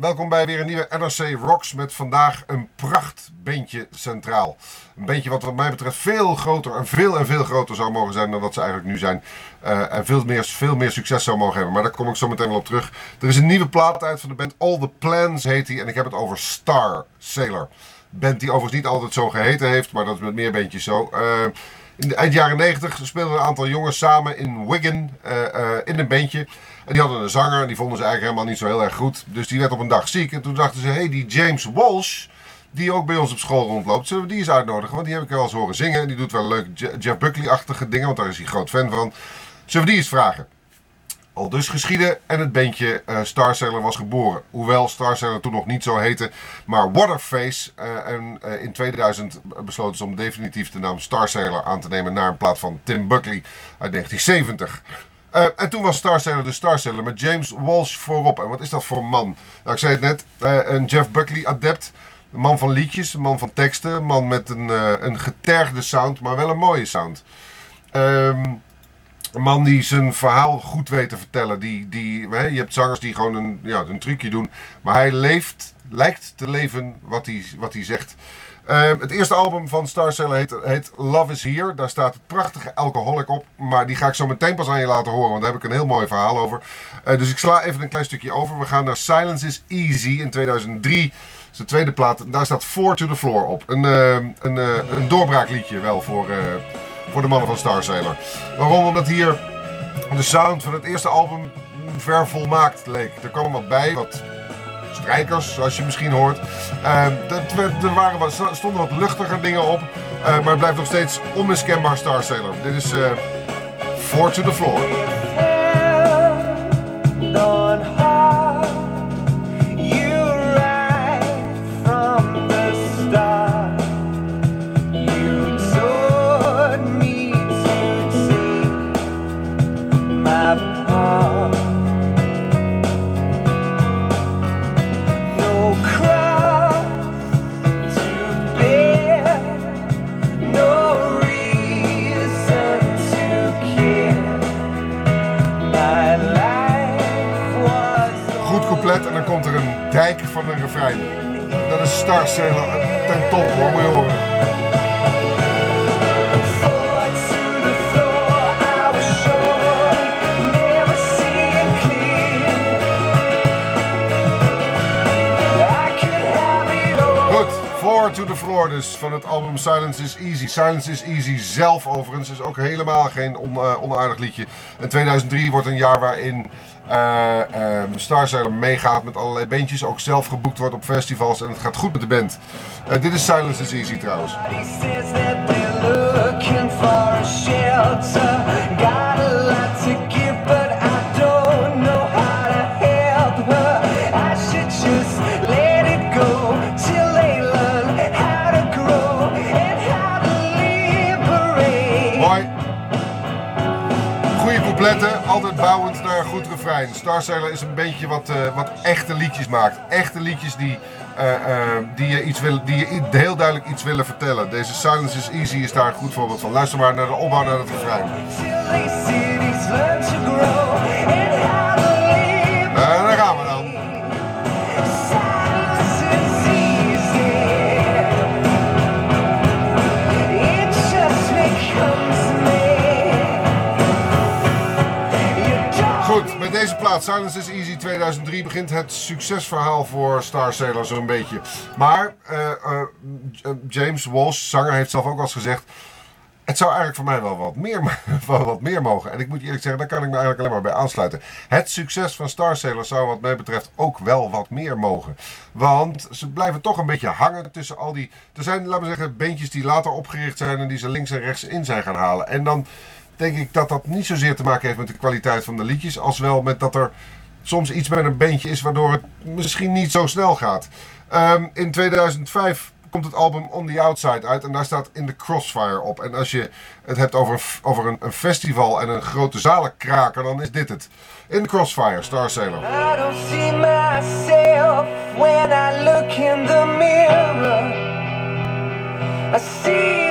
Welkom bij weer een nieuwe NRC Rocks met vandaag een prachtbeentje centraal. Een beentje wat wat mij betreft veel groter en veel en veel groter zou mogen zijn dan wat ze eigenlijk nu zijn. Uh, en veel meer, veel meer succes zou mogen hebben. Maar daar kom ik zo meteen wel op terug. Er is een nieuwe plaat uit van de band All The Plans heet die. En ik heb het over Star Sailor. Band die overigens niet altijd zo geheten heeft, maar dat is met meer bandjes zo. Uh, in de eind jaren 90 speelden een aantal jongens samen in Wigan uh, in een bandje. En die hadden een zanger die vonden ze eigenlijk helemaal niet zo heel erg goed. Dus die werd op een dag ziek. En toen dachten ze, hé, hey, die James Walsh, die ook bij ons op school rondloopt, zullen we die eens uitnodigen? Want die heb ik wel eens horen zingen. En die doet wel leuk Jeff Buckley-achtige dingen, want daar is hij groot fan van. Zullen we die eens vragen? Al dus geschieden en het bandje uh, Star Sailor was geboren. Hoewel Star Sailor toen nog niet zo heette, maar Waterface. Uh, en uh, in 2000 besloten ze om definitief de naam Star Sailor aan te nemen naar een plaat van Tim Buckley uit 1970. Uh, en toen was Star Sailor de Star Sailor met James Walsh voorop. En wat is dat voor een man? Nou, ik zei het net, uh, een Jeff Buckley adept. Een man van liedjes, een man van teksten. Een man met een, uh, een getergde sound, maar wel een mooie sound. Um, een man die zijn verhaal goed weet te vertellen. Die, die, hè, je hebt zangers die gewoon een, ja, een trucje doen. Maar hij leeft, lijkt te leven wat hij, wat hij zegt. Uh, het eerste album van Star Sailor heet, heet, Love is Here. Daar staat het prachtige Alcoholic op. Maar die ga ik zo meteen pas aan je laten horen. Want daar heb ik een heel mooi verhaal over. Uh, dus ik sla even een klein stukje over. We gaan naar Silence is Easy in 2003. Dat is de tweede plaat. Daar staat Four to the Floor op. Een, uh, een, een doorbraakliedje wel voor, voor de mannen van Star Sailor. Waarom? Omdat hier de sound van het eerste album ver volmaakt leek. Er kwam wat bij, wat strijkers, zoals je misschien hoort. Uh, er waren wat, stonden wat luchtiger dingen op, uh, maar het blijft nog steeds onmiskenbaar Star Sailor. Dit is uh, Four to the Floor. En dan komt er een dijk van een refrein. Dat is Star Sailor ten top hoor, moet je horen. To the Floor dus van het album Silence is Easy. Silence is Easy zelf overigens is ook helemaal geen on, uh, onaardig liedje. En 2003 wordt een jaar waarin uh, Star Sailor meegaat met allerlei bandjes. Ook zelf geboekt wordt op festivals en het gaat goed met de band. Uh, dit is Silence is Easy trouwens. Refrein. Star Sailor is een beetje wat, uh, wat echte liedjes maakt. Echte liedjes die, uh, uh, die, je iets willen, die je heel duidelijk iets willen vertellen. Deze Silence is Easy is daar een goed voorbeeld van. Luister maar naar de opbouw naar het refrein. Silence is Easy 2003, begint het succesverhaal voor Star Sailor zo'n beetje. Maar uh, uh, James Walsh, zanger, heeft zelf ook al eens gezegd... Het zou eigenlijk voor mij wel wat, meer, wel wat meer mogen. En ik moet eerlijk zeggen, daar kan ik me eigenlijk alleen maar bij aansluiten. Het succes van Star Sailor zou wat mij betreft ook wel wat meer mogen. Want ze blijven toch een beetje hangen tussen al die... Er zijn, laten we zeggen, beentjes die later opgericht zijn... en die ze links en rechts in zijn gaan halen. En dan denk ik dat dat niet zozeer te maken heeft met de kwaliteit van de liedjes, als wel met dat er soms iets met een beentje is waardoor het misschien niet zo snel gaat. Um, in 2005 komt het album On the Outside uit en daar staat In the Crossfire op. En als je het hebt over, over een, een festival en een grote zalenkraker, dan is dit het. In the Crossfire, Star Sailor. I don't see myself when I look in the mirror. I see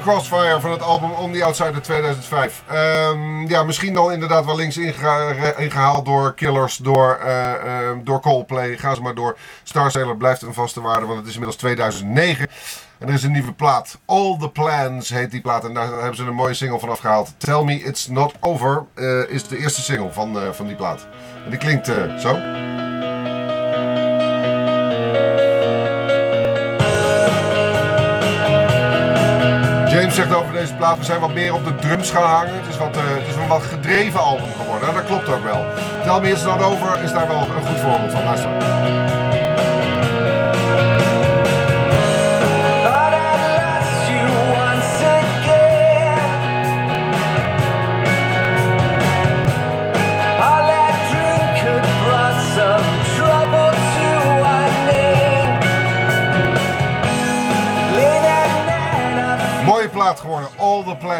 Crossfire van het album On the Outsider 2005. Ehm, ja, misschien dan inderdaad wel links ingehaald door Killers, door, uh, uh, door Coldplay. Ga ze maar door. Star blijft een vaste waarde, want het is inmiddels 2009. En er is een nieuwe plaat. All the Plans heet die plaat. En daar hebben ze een mooie single van afgehaald. Tell Me It's Not Over uh, is de eerste single van, uh, van die plaat. En die klinkt zo. Over deze plaat, we zijn wat meer op de drums gaan hangen. Het is, wat, het is een wat gedreven album geworden. En dat klopt ook wel. Tell Me Not Over is daar wel een goed voorbeeld van.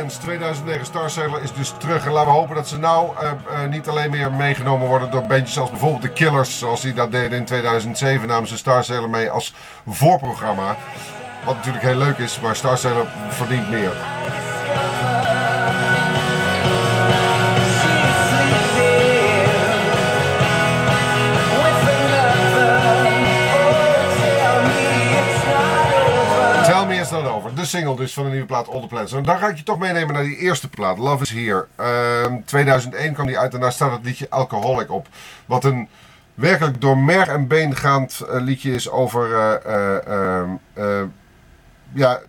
All the Plans 2009. Star Sailor is dus terug. En laten we hopen dat ze nou uh, uh, niet alleen meer meegenomen worden door bandjes als bijvoorbeeld de Killers. Zoals die dat deden in 2007. Namen ze Star Sailor mee als voorprogramma. Wat natuurlijk heel leuk is, maar Star Sailor verdient meer. De single dus van de nieuwe plaat All The Plans. En dan ga ik je toch meenemen naar die eerste plaat, Love Is Here. Uh, 2001 kwam die uit en daar staat het liedje Alcoholic op. Wat een werkelijk door merg en been gaand uh, liedje is over... Uh, ja,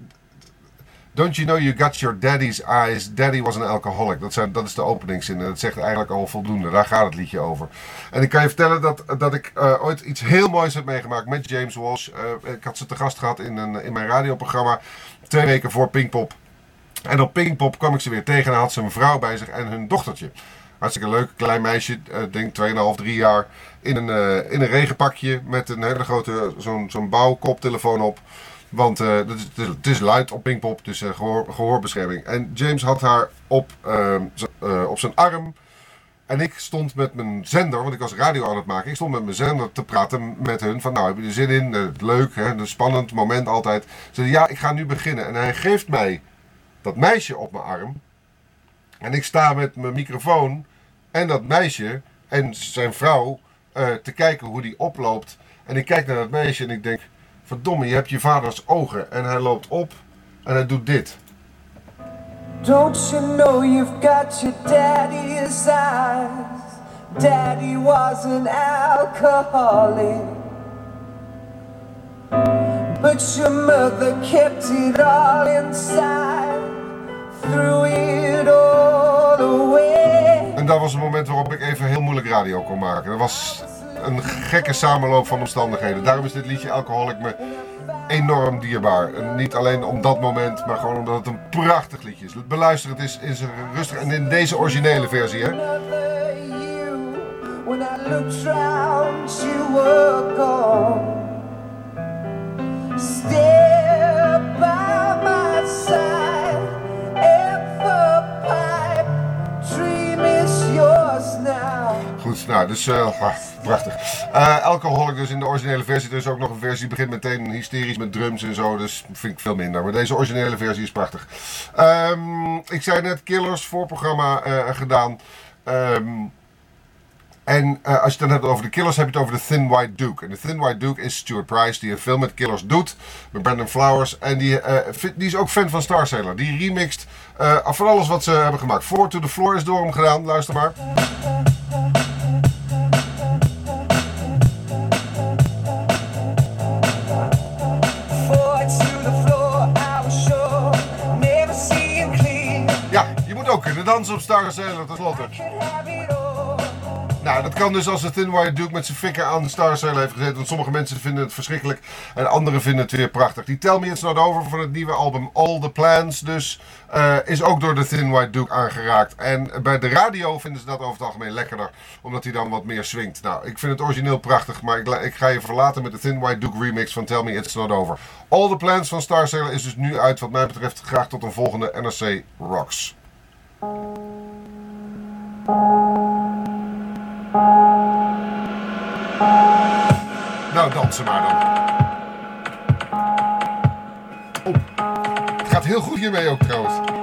Don't you know you got your daddy's eyes? Daddy was an alcoholic. Dat, zijn, dat is de openingszin. En dat zegt eigenlijk al voldoende. Daar gaat het liedje over. En ik kan je vertellen dat, dat ik uh, ooit iets heel moois heb meegemaakt met James Walsh. Uh, ik had ze te gast gehad in, een, in mijn radioprogramma. Twee weken voor Pinkpop. En op Pinkpop kwam ik ze weer tegen. En had ze een vrouw bij zich en hun dochtertje. Hartstikke leuk, klein meisje, uh, denk 2,5, 3 jaar. In een, in een regenpakje met een hele grote zo'n zo'n bouwkoptelefoon op. Want het, is, het, is, luid op Pinkpop, dus uh, gehoor, gehoorbescherming. En James had haar op, uh, op zijn arm. En ik stond met mijn zender, want ik was radio aan het maken. Ik stond met mijn zender te praten met hun. Van nou, heb je er zin in? leuk, hè? een spannend moment altijd. Ze zei ja, ik ga nu beginnen. En hij geeft mij dat meisje op mijn arm. En ik sta met mijn microfoon en dat meisje en zijn vrouw te kijken hoe die oploopt. En ik kijk naar dat meisje en ik denk... Verdomme, je hebt je vaders ogen. En hij loopt op en hij doet dit. Don't you know you've got your daddy's eyes? Daddy was an alcoholic. But your mother kept it all inside. Threw it all away. En dat was het moment waarop ik even heel moeilijk radio kon maken. Dat was een gekke samenloop van omstandigheden. Daarom is dit liedje Alcoholic me enorm dierbaar. Niet alleen om dat moment, maar gewoon omdat het een prachtig liedje is. Beluister het is zijn rustig en in deze originele versie, hè. Dus uh, prachtig. Uh, Alcoholic dus in de originele versie. Er is ook nog een versie die begint meteen hysterisch met drums en zo. Dus vind ik veel minder. Maar deze originele versie is prachtig. Um, ik zei net Killers voorprogramma uh, gedaan. Um, en als je het dan hebt over de Killers, heb je het over de Thin White Duke. En de Thin White Duke is Stuart Price, die een film met Killers doet. Met Brandon Flowers. En die, die is ook fan van Star Sailor. Die remixt uh, van alles wat ze hebben gemaakt. Four to the Floor is door hem gedaan. Luister maar. Ook kunnen dansen op Star Sailor tenslotte. Nou, dat kan dus als het Thin White Duke met zijn fikker aan de Star Sailor heeft gezeten. Want sommige mensen vinden het verschrikkelijk en anderen vinden het weer prachtig. Die Tell Me It's Not Over van het nieuwe album All The Plans dus uh, is ook door de Thin White Duke aangeraakt. En bij de radio vinden ze dat over het algemeen lekkerder. Omdat hij dan wat meer swingt. Nou, ik vind het origineel prachtig. Maar ik, ik ga je verlaten met de Thin White Duke remix van Tell Me It's Not Over. All The Plans van Star Sailor is dus nu uit wat mij betreft. Graag tot een volgende NRC Rocks. Nou, dansen maar dan. Oh, het gaat heel goed hiermee ook trouwens.